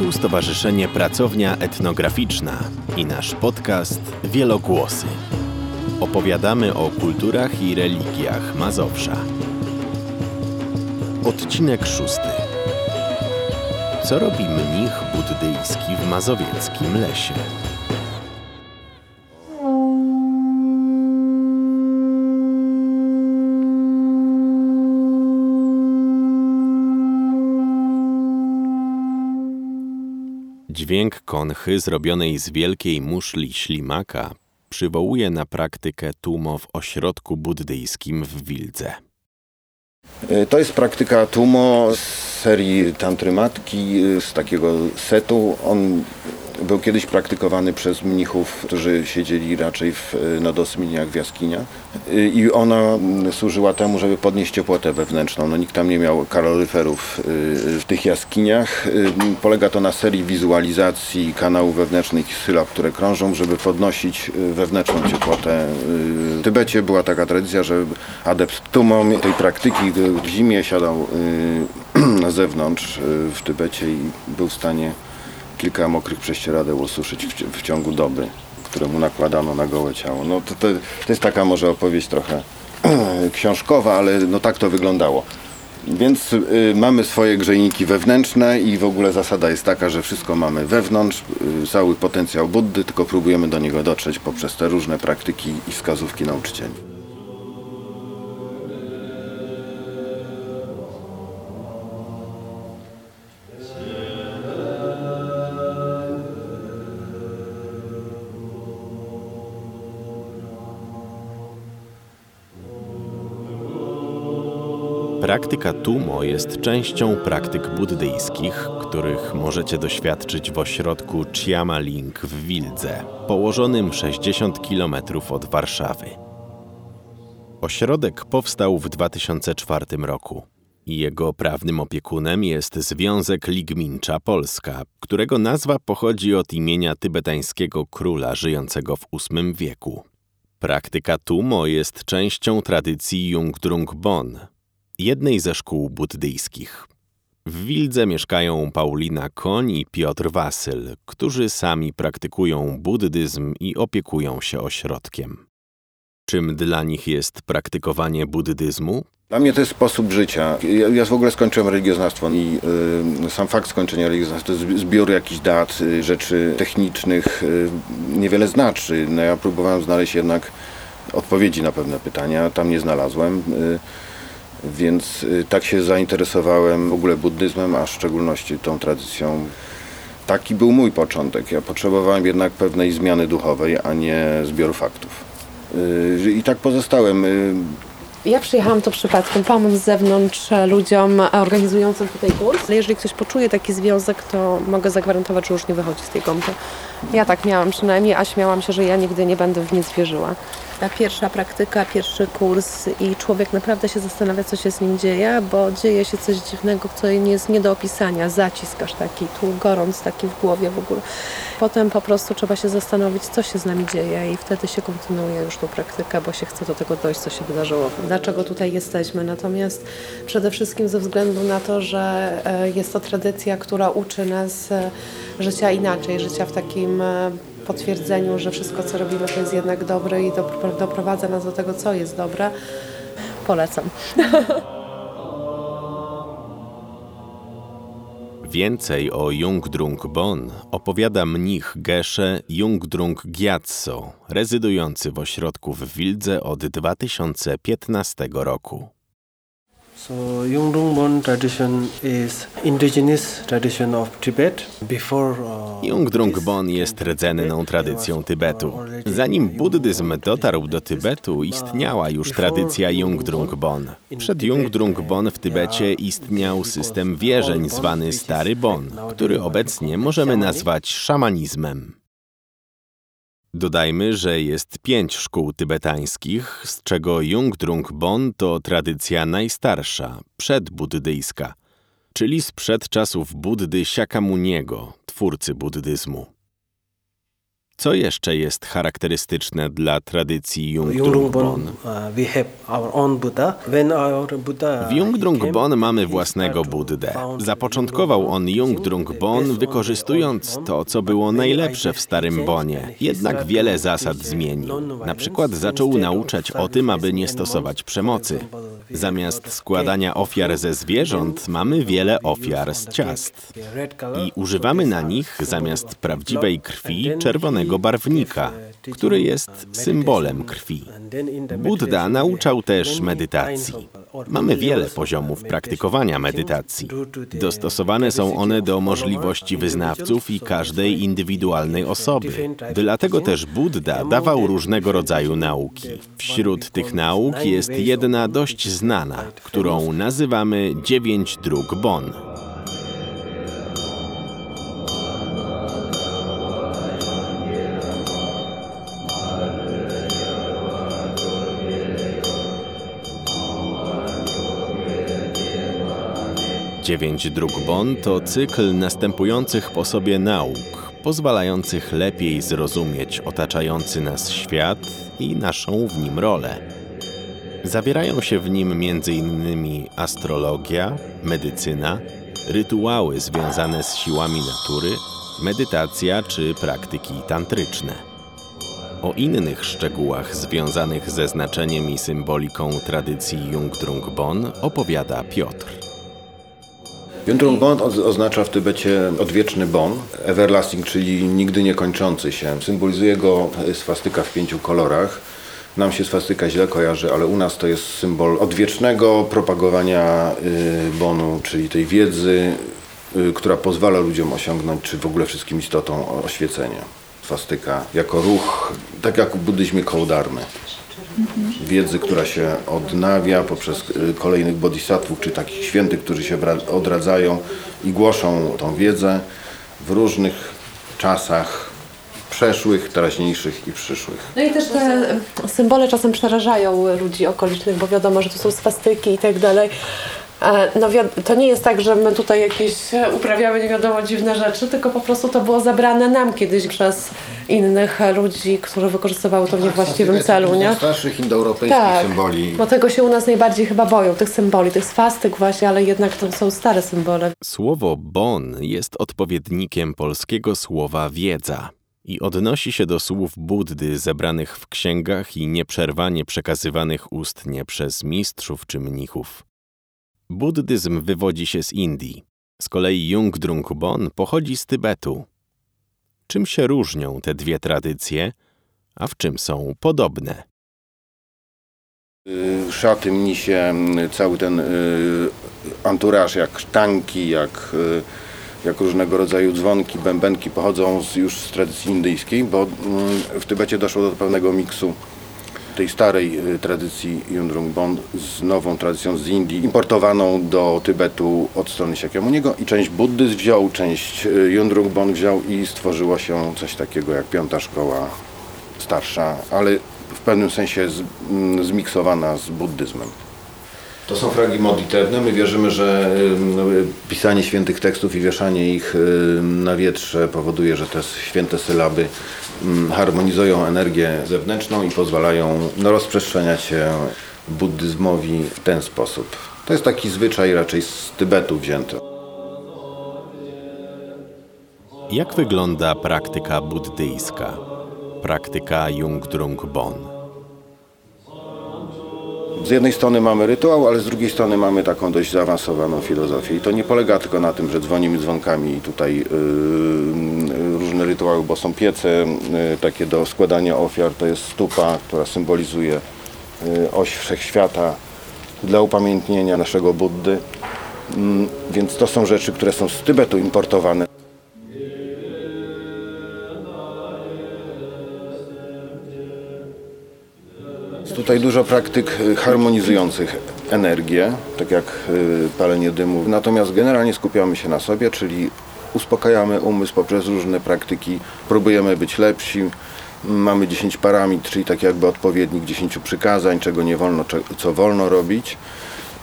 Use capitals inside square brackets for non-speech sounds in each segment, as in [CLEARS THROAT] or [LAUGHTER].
Tu Stowarzyszenie Pracownia Etnograficzna i nasz podcast Wielogłosy. Opowiadamy o kulturach i religiach Mazowsza. Odcinek szósty. Co robi mnich buddyjski w mazowieckim lesie? Dźwięk konchy zrobionej z wielkiej muszli ślimaka przywołuje na praktykę tumo w ośrodku buddyjskim w Wildze. E, to jest praktyka Tumo z serii Tantry Matki, e, z takiego setu. On był kiedyś praktykowany przez mnichów, którzy siedzieli raczej w, na dosminiach w jaskiniach e, i ona służyła temu, żeby podnieść ciepłotę wewnętrzną. No, nikt tam nie miał kaloryferów w tych jaskiniach. Polega to na serii wizualizacji kanałów wewnętrznych i sylab, które krążą, żeby podnosić wewnętrzną ciepłotę. W Tybecie była taka tradycja, że adept Tumo tej praktyki w zimie siadał [CLEARS THROAT] na zewnątrz w Tybecie i był w stanie kilka mokrych prześcieradeł osuszyć w, w ciągu doby, które mu nakładano na gołe ciało. No to, to, to jest taka może opowieść trochę [CLEARS THROAT] książkowa, ale no tak to wyglądało. Więc y, mamy swoje grzejniki wewnętrzne i w ogóle zasada jest taka, że wszystko mamy wewnątrz, y, cały potencjał Buddy, tylko próbujemy do niego dotrzeć poprzez te różne praktyki i wskazówki nauczycieli. Praktyka Tumo jest częścią praktyk buddyjskich, których możecie doświadczyć w ośrodku Chiamaling w Wildze, położonym 60 km od Warszawy. Ośrodek powstał w 2004 roku jego prawnym opiekunem jest Związek Ligmincza Polska, którego nazwa pochodzi od imienia tybetańskiego króla żyjącego w VIII wieku. Praktyka Tumo jest częścią tradycji Jungdrung Bon, jednej ze szkół buddyjskich. W Wildze mieszkają Paulina Koń i Piotr Wasyl, którzy sami praktykują buddyzm i opiekują się ośrodkiem. Czym dla nich jest praktykowanie buddyzmu? Dla mnie to jest sposób życia. Ja, ja w ogóle skończyłem religioznawstwo i y, sam fakt skończenia religioznawstwa zbiór jakichś dat, y, rzeczy technicznych, y, niewiele znaczy. No ja próbowałem znaleźć jednak odpowiedzi na pewne pytania, tam nie znalazłem. Y, więc y, tak się zainteresowałem w ogóle buddyzmem, a w szczególności tą tradycją. Taki był mój początek. Ja potrzebowałem jednak pewnej zmiany duchowej, a nie zbioru faktów. Y, I tak pozostałem. Y, ja przyjechałam to przypadkiem, pomóc z zewnątrz ludziom organizującym tutaj kurs. Jeżeli ktoś poczuje taki związek, to mogę zagwarantować, że już nie wychodzi z tej kąpy. Ja tak miałam przynajmniej, a śmiałam się, że ja nigdy nie będę w nic wierzyła ta pierwsza praktyka, pierwszy kurs i człowiek naprawdę się zastanawia, co się z nim dzieje, bo dzieje się coś dziwnego, co jest nie do opisania. Zaciskasz taki, tu gorąc taki w głowie w ogóle. Potem po prostu trzeba się zastanowić, co się z nami dzieje i wtedy się kontynuuje już tą praktykę, bo się chce do tego dojść, co się wydarzyło. Dlaczego tutaj jesteśmy? Natomiast przede wszystkim ze względu na to, że e, jest to tradycja, która uczy nas e, życia inaczej, życia w takim e, potwierdzeniu, że wszystko, co robimy, to jest jednak dobre i doprowadza nas do tego, co jest dobre, polecam. [LAUGHS] Więcej o Jungdrung Bon opowiada mnich Geshe Jungdrung Gyatso, rezydujący w ośrodku w Wildze od 2015 roku. So Yungdrung Bon tradition is indigenous tradition of Tibet. Before uh, Yungdrung Bon jest rdzenną tradycją Tybetu. Zanim buddyzm dotarł do Tybetu, istniała już tradycja Yungdrung Bon. Przed Yungdrung Bon w Tybecie istniał system wierzeń zwany Stary Bon, który obecnie możemy nazwać szamanizmem. Dodajmy, że jest pięć szkół tybetańskich, z czego Jungdrung Bon to tradycja najstarsza, przedbuddyjska, czyli sprzed czasów Buddy Siakamuniego, twórcy buddyzmu. Co jeszcze jest charakterystyczne dla tradycji our Buddha W Yungdrung-bon came, mamy własnego Buddę. Zapoczątkował on Yungdrung-bon Yungdrung-bon based on wykorzystując to, co było najlepsze w Starym Bonie. Jednak wiele zasad zmienił. Na przykład zaczął nauczać o tym, aby nie stosować przemocy. Zamiast składania ofiar ze zwierząt, mamy wiele ofiar z ciast. I używamy na nich zamiast prawdziwej krwi czerwonego barwnika, który jest symbolem krwi. Buddha nauczał też medytacji. Mamy wiele poziomów praktykowania medytacji. Dostosowane są one do możliwości wyznawców i każdej indywidualnej osoby. Dlatego też Buddha dawał różnego rodzaju nauki. Wśród tych nauk jest jedna dość znana, którą nazywamy dziewięć dróg Bon. Dziewięć dróg Bon to cykl następujących po sobie nauk, pozwalających lepiej zrozumieć otaczający nas świat i naszą w nim rolę. Zawierają się w nim m.in. astrologia, medycyna, rytuały związane z siłami natury, medytacja czy praktyki tantryczne. O innych szczegółach związanych ze znaczeniem i symboliką tradycji Yungdrung Bon opowiada Piotr. Yungdrung Bon oz- oznacza w Tybecie odwieczny bon, everlasting, czyli nigdy niekończący się. Symbolizuje go swastyka w pięciu kolorach. Nam się swastyka źle kojarzy, ale u nas to jest symbol odwiecznego propagowania y, bonu, czyli tej wiedzy, y, która pozwala ludziom osiągnąć, czy w ogóle wszystkim istotom oświecenie. Swastyka jako ruch, tak jak w buddyzmie kołdarmy wiedzy, która się odnawia poprzez y, kolejnych bodhisattvów, czy takich świętych, którzy się odradzają i głoszą tą wiedzę w różnych czasach przeszłych, teraźniejszych i przyszłych. No i też te symbole czasem przerażają ludzi okolicznych, bo wiadomo, że to są swastyki i tak dalej. E, No to nie jest tak, że my tutaj jakieś e, uprawiamy nie wiadomo dziwne rzeczy, tylko po prostu to było zabrane nam kiedyś przez innych ludzi, którzy wykorzystywały to w niewłaściwym celu, nie? starszych indoeuropejskich Tak, symboli. bo tego się u nas najbardziej chyba boją, tych symboli, tych swastyk właśnie, ale jednak to są stare symbole. Słowo bon jest odpowiednikiem polskiego słowa wiedza i odnosi się do słów Buddy zebranych w księgach i nieprzerwanie przekazywanych ustnie przez mistrzów czy mnichów. Buddyzm wywodzi się z Indii. Z kolei Yungdrung Bon pochodzi z Tybetu. Czym się różnią te dwie tradycje, a w czym są podobne? Y, Szaty, mnisie, y, cały ten y, anturaż, jak sztanki, jak, jak różnego rodzaju dzwonki, bębenki pochodzą z, już z tradycji indyjskiej, bo mm, w Tybecie doszło do pewnego miksu tej starej y, tradycji Yundrung Bon z nową tradycją z Indii, importowaną do Tybetu od strony Siakyamuniego i część buddyzm wziął, część y, Yundrung Bon wziął i stworzyło się coś takiego jak piąta szkoła starsza, ale w pewnym sensie z, mm, zmiksowana z buddyzmem. To są fragi modlitewne. My wierzymy, że ym, pisanie świętych tekstów i wieszanie ich na wietrze powoduje, że te święte sylaby harmonizują energię zewnętrzną i pozwalają no, rozprzestrzeniać się buddyzmowi w ten sposób. To jest taki zwyczaj raczej z Tybetu wzięty. Jak wygląda praktyka buddyjska? Praktyka Yungdrung Bon. Z jednej strony mamy rytuał, ale z drugiej strony mamy taką dość zaawansowaną filozofię. I to nie polega tylko na tym, że dzwonimy dzwonkami i tutaj yy, yy, różne rytuały, bo są piece yy, takie do składania ofiar. To jest stupa, która symbolizuje yy, oś wszechświata dla upamiętnienia naszego Buddy. Mm, Więc to są rzeczy, które są z Tybetu importowane. Tutaj dużo praktyk y, harmonizujących energię, tak jak y, palenie dymu. Natomiast generalnie skupiamy się na sobie, czyli uspokajamy umysł poprzez różne praktyki, próbujemy być lepsi. Mamy 10 parametr, czyli tak jakby odpowiednik 10 przykazań, czego nie wolno, co wolno robić.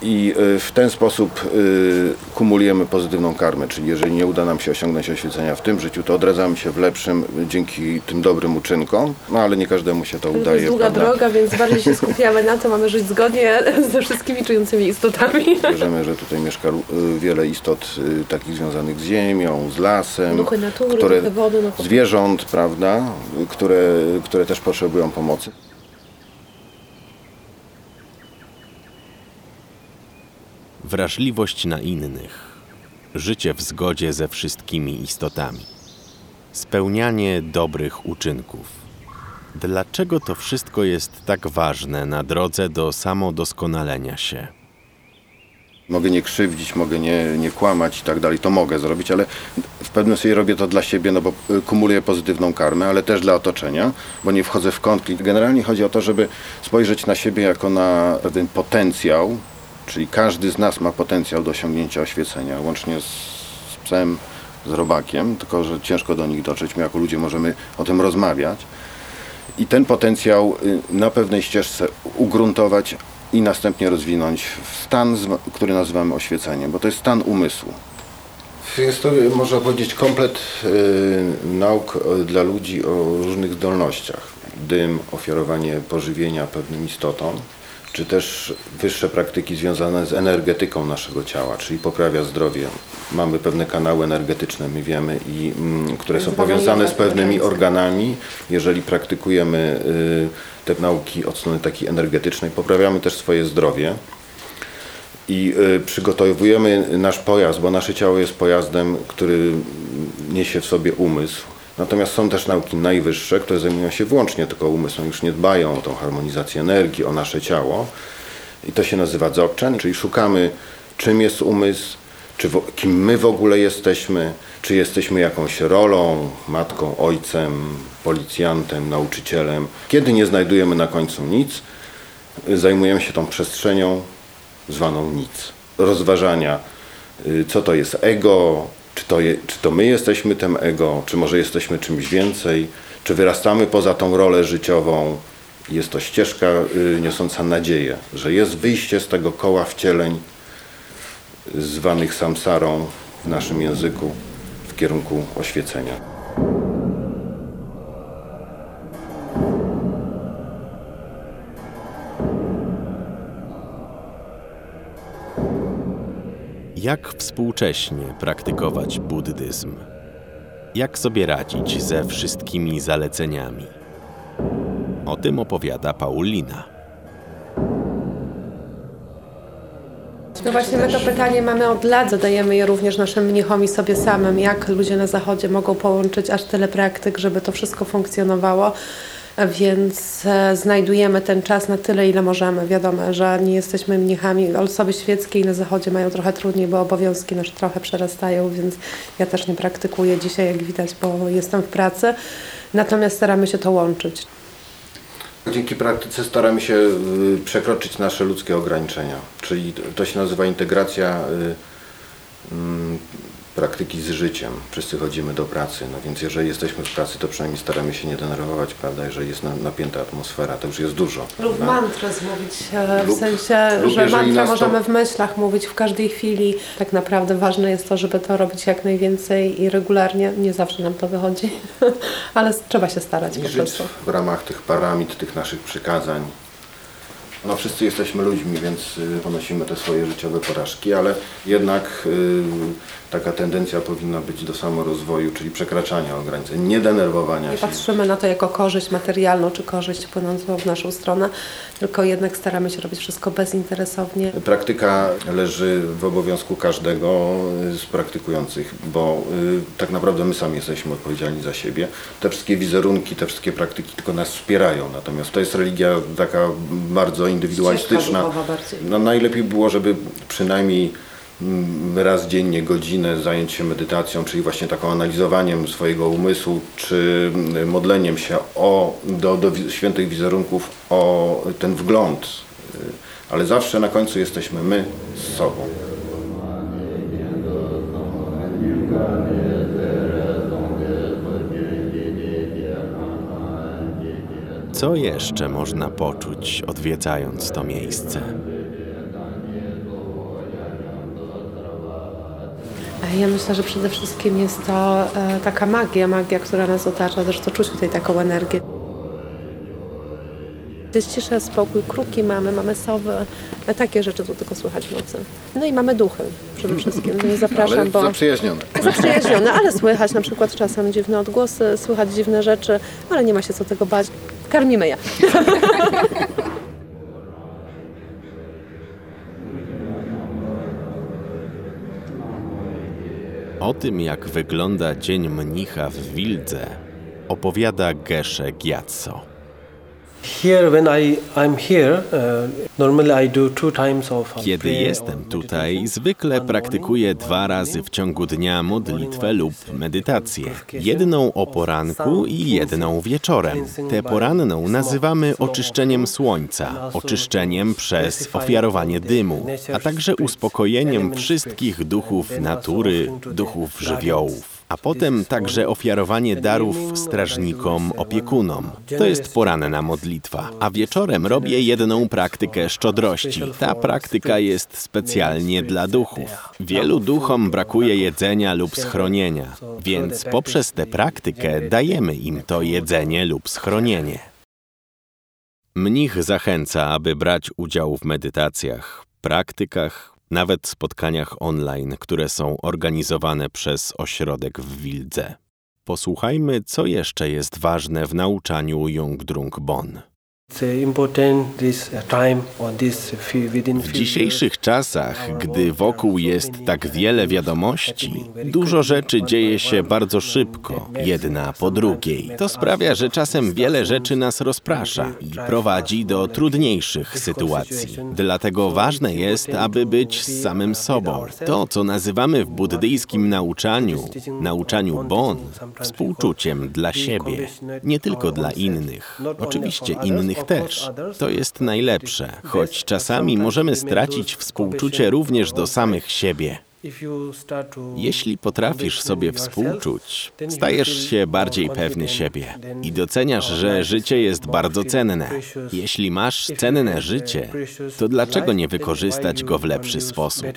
I y, w ten sposób y, kumulujemy pozytywną karmę, czyli jeżeli nie uda nam się osiągnąć oświecenia w tym życiu, to odradzamy się w lepszym dzięki tym dobrym uczynkom, no ale nie każdemu się to To udaje. jest długa prawda? droga, więc bardziej się skupiamy na tym, mamy żyć zgodnie [LAUGHS] ze wszystkimi czującymi istotami. Wierzymy, że tutaj mieszka y, wiele istot takich związanych z ziemią, z lasem, Duchy natury, które, duchy wody. No, zwierząt, prawda, które, które też potrzebują pomocy. Wrażliwość na innych, życie w zgodzie ze wszystkimi istotami, spełnianie dobrych uczynków. Dlaczego to wszystko jest tak ważne na drodze do samodoskonalenia się? Mogę nie krzywdzić, mogę nie, nie kłamać i tak dalej, to mogę zrobić, ale w pewnym sensie robię to dla siebie, no bo y, kumuluję pozytywną karmę, ale też dla otoczenia, bo nie wchodzę w konflikt. Generalnie chodzi o to, żeby spojrzeć na siebie jako na pewien potencjał, czyli każdy z nas ma potencjał do osiągnięcia oświecenia, łącznie z, z psem, z robakiem, tylko że ciężko do nich dotrzeć. My jako ludzie możemy o tym rozmawiać i ten potencjał y, na pewnej ścieżce ugruntować i następnie rozwinąć w stan, który nazywamy oświeceniem, bo to jest stan umysłu. Jest to, można powiedzieć, komplet y, nauk y, dla ludzi o różnych zdolnościach. Dym, ofiarowanie pożywienia pewnym istotom, czy też wyższe praktyki związane z energetyką naszego ciała, czyli poprawia zdrowie. Mamy pewne kanały energetyczne, my wiemy, i, mm, które są powiązane z pewnymi organami. Jeżeli praktykujemy y, te nauki od strony takiej energetycznej, poprawiamy też swoje zdrowie i y, przygotowujemy nasz pojazd, bo nasze ciało jest pojazdem, który niesie w sobie umysł. Natomiast są też nauki najwyższe, które zajmują się wyłącznie tylko umysłem, już nie dbają o tą harmonizację energii, o nasze ciało. I to się nazywa dzogchen, czyli szukamy, czym jest umysł, czy kim my w ogóle jesteśmy, czy jesteśmy jakąś rolą, matką, ojcem, policjantem, nauczycielem. Kiedy nie znajdujemy na końcu nic, zajmujemy się tą przestrzenią zwaną nic. Rozważania, y, co to jest ego, czy to, je, czy to my jesteśmy tym ego, czy może jesteśmy czymś więcej, czy wyrastamy poza tą rolę życiową. Jest to ścieżka y, niosąca nadzieję, że jest wyjście z tego koła wcieleń zwanych samsarą w naszym języku w kierunku oświecenia. Jak współcześnie praktykować buddyzm? Jak sobie radzić ze wszystkimi zaleceniami? O tym opowiada Paulina. No właśnie my to pytanie mamy od lat, zadajemy je również naszym mnichom i sobie samym, jak ludzie na zachodzie mogą połączyć aż tyle praktyk, żeby to wszystko funkcjonowało. Więc e, znajdujemy ten czas na tyle, ile możemy. Wiadomo, że nie jesteśmy mnichami. Osoby świeckie i na zachodzie mają trochę trudniej, bo obowiązki nasze trochę przerastają, więc ja też nie praktykuję dzisiaj, jak widać, bo jestem w pracy. Natomiast staramy się to łączyć. Dzięki praktyce staramy się y, przekroczyć nasze ludzkie ograniczenia, czyli to się nazywa integracja y, mm, praktyki z życiem. Wszyscy chodzimy do pracy, no więc jeżeli jesteśmy w pracy, to przynajmniej staramy się nie denerwować, prawda? Jeżeli jest na- napięta atmosfera, to już jest dużo. Lub prawda? mantrę mówić, e, w Lub- sensie, lub że mantrę to- możemy w myślach mówić w każdej chwili. Tak naprawdę ważne jest to, żeby to robić jak najwięcej i regularnie. Nie zawsze nam to wychodzi, [LAUGHS] ale trzeba się starać I po prostu. w ramach tych paramid, tych naszych przykazań. No wszyscy jesteśmy ludźmi, więc y, ponosimy te swoje życiowe porażki, ale jednak y, taka tendencja powinna być do samorozwoju, czyli przekraczania ograniczeń, nie denerwowania Nie się. patrzymy na to jako korzyść materialną czy korzyść płynącą w naszą stronę, tylko jednak staramy się robić wszystko bezinteresownie. Praktyka leży w obowiązku każdego y, z praktykujących, bo tak naprawdę my sami jesteśmy odpowiedzialni za siebie. Te wszystkie wizerunki, te wszystkie praktyki tylko nas wspierają, natomiast to jest religia taka bardzo indywidualistyczna. No, najlepiej było, żeby przynajmniej mm, raz dziennie godzinę zająć się medytacją, czyli właśnie taką analizowaniem swojego umysłu, czy mm, modleniem się o, do, do wi- świętych wizerunków o ten wgląd. Y, Ale zawsze na końcu jesteśmy my z sobą. Co jeszcze można poczuć, odwiedzając to miejsce? E, ja myślę, że przede wszystkim jest to e, taka magia, magia, która nas otacza, zresztą czuć tutaj taką energię. Jest cisza, spokój, kruki mamy, mamy sowy, e, takie rzeczy tu tylko słychać w nocy. No i mamy duchy przede wszystkim, no [LAUGHS] zapraszam, ale bo... Zaprzyjaźnione. Zaprzyjaźnione, ale słychać na przykład czasem dziwne odgłosy, słychać dziwne rzeczy, ale nie ma się co tego bać. Karmimy je. O tym, jak wygląda dzień mnicha w Wildze, opowiada Geshe Gyatso. Kiedy jestem tutaj, zwykle praktykuję dwa razy w ciągu dnia modlitwę lub medytację. Jedną o poranku i jedną wieczorem. Tę poranną nazywamy oczyszczeniem słońca, oczyszczeniem przez ofiarowanie dymu, a także uspokojeniem wszystkich duchów natury, duchów żywiołów. A potem także ofiarowanie darów strażnikom, opiekunom. To jest poranna modlitwa. A wieczorem robię jedną praktykę szczodrości. Ta praktyka jest specjalnie dla duchów. Wielu duchom brakuje jedzenia lub schronienia, więc poprzez tę praktykę dajemy im to jedzenie lub schronienie. Mnich zachęca, aby brać udział w medytacjach, praktykach, nawet spotkaniach online, które są organizowane przez ośrodek w Wildze. Posłuchajmy, co jeszcze jest ważne w nauczaniu Jungdrung Bon. Uh, W dzisiejszych czasach, gdy wokół jest tak wiele wiadomości, dużo rzeczy dzieje się bardzo szybko, jedna po drugiej. To sprawia, że czasem wiele rzeczy nas rozprasza i prowadzi do trudniejszych sytuacji. Dlatego ważne jest, aby być z samym sobą. To, co nazywamy w buddyjskim nauczaniu, nauczaniu Bon, współczuciem dla siebie, nie tylko dla innych. Oczywiście innych też. To jest najlepsze, choć czasami możemy stracić współczucie również do samych siebie. Jeśli potrafisz sobie współczuć, stajesz się bardziej pewny siebie i doceniasz, że życie jest bardzo cenne. Jeśli masz cenne życie, to dlaczego nie wykorzystać go w lepszy sposób?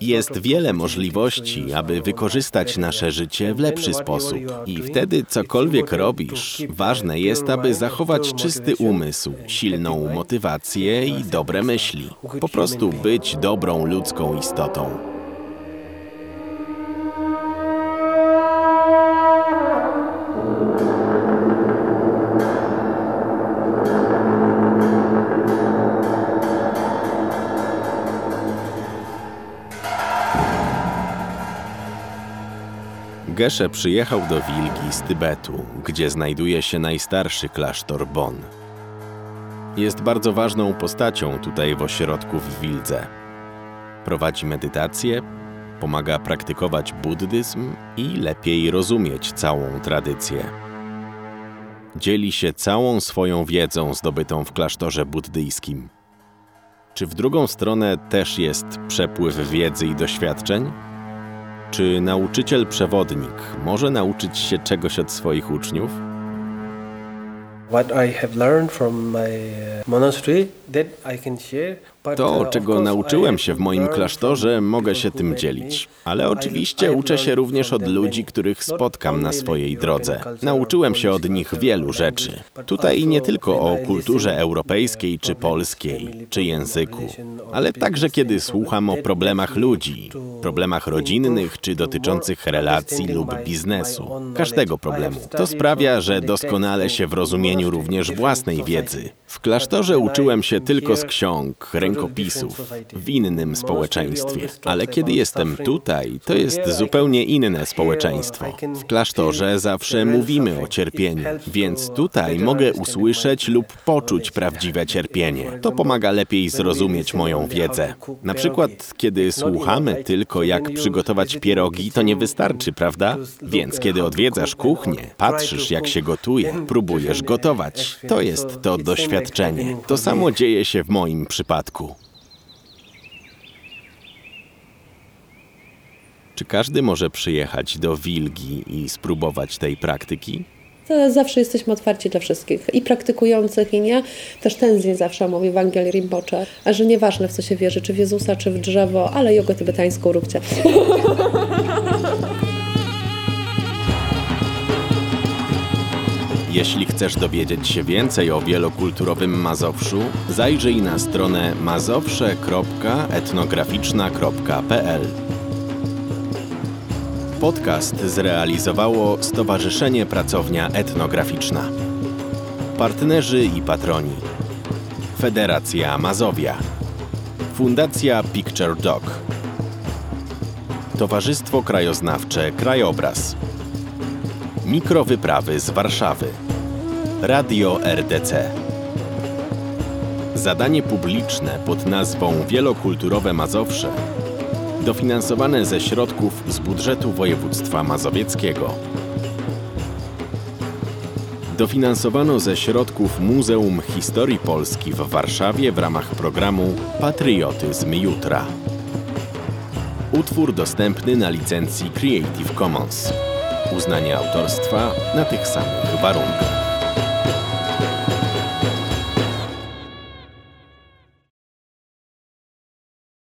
Jest wiele możliwości, aby wykorzystać nasze życie w lepszy sposób. I wtedy cokolwiek robisz, ważne jest, aby zachować czysty umysł, silną motywację i dobre myśli. Po prostu być dobrą ludzką istotą. Geshe przyjechał do Wilgi z Tybetu, gdzie znajduje się najstarszy klasztor Bon. Jest bardzo ważną postacią tutaj w ośrodku w Wildze. Prowadzi medytację, pomaga praktykować buddyzm i lepiej rozumieć całą tradycję. Dzieli się całą swoją wiedzą zdobytą w klasztorze buddyjskim. Czy w drugą stronę też jest przepływ wiedzy i doświadczeń? Czy nauczyciel przewodnik może nauczyć się czegoś od swoich uczniów? What I have learned from my monastery that I can share. To, czego nauczyłem się w moim klasztorze, mogę się tym dzielić. Ale oczywiście uczę się również od ludzi, których spotkam na swojej drodze. Nauczyłem się od nich wielu rzeczy. Tutaj nie tylko o kulturze europejskiej czy polskiej, czy języku, ale także kiedy słucham o problem, problemach ludzi, problemach rodzinnych czy dotyczących relacji lub biznesu, każdego problemu. To sprawia, że doskonale się w rozumieniu również własnej wiedzy. W klasztorze uczyłem się tylko z ksiąg, rękopisów, w innym społeczeństwie. Ale kiedy jestem tutaj, to jest zupełnie inne społeczeństwo. W klasztorze zawsze mówimy o cierpieniu, więc tutaj mogę usłyszeć lub poczuć prawdziwe cierpienie. To pomaga lepiej zrozumieć moją wiedzę. Na przykład, kiedy słuchamy tylko jak przygotować pierogi, to nie wystarczy, prawda? Więc kiedy odwiedzasz kuchnię, patrzysz jak się gotuje, próbujesz gotować. To jest to like doświadczenie. To samo dzieje się w moim przypadku. Czy każdy może przyjechać do Wilgi i spróbować tej praktyki? To zawsze jesteśmy otwarci dla wszystkich, i praktykujących, i nie. Też Tenzin zawsze mówi w Angieli Rinpoche, że nieważne w co się wierzy, czy w Jezusa, czy w drzewo, ale jogę tybetańską róbcie. [LAUGHS] Jeśli chcesz dowiedzieć się więcej o wielokulturowym Mazowszu, zajrzyj na stronę mazowsze.etnograficzna.pl. Podcast zrealizowało Stowarzyszenie Pracownia Etnograficzna. Partnerzy i patroni Federacja Mazowia Fundacja Picture Dog Towarzystwo Krajoznawcze Krajobraz Mikrowyprawy z Warszawy Radio RDC Zadanie publiczne pod nazwą Wielokulturowe Mazowsze dofinansowane ze środków z budżetu województwa mazowieckiego. Dofinansowano ze środków Muzeum Historii Polski w Warszawie w ramach programu Patriotyzm Jutra. Utwór dostępny na licencji Creative Commons. Uznanie autorstwa na tych samych warunkach.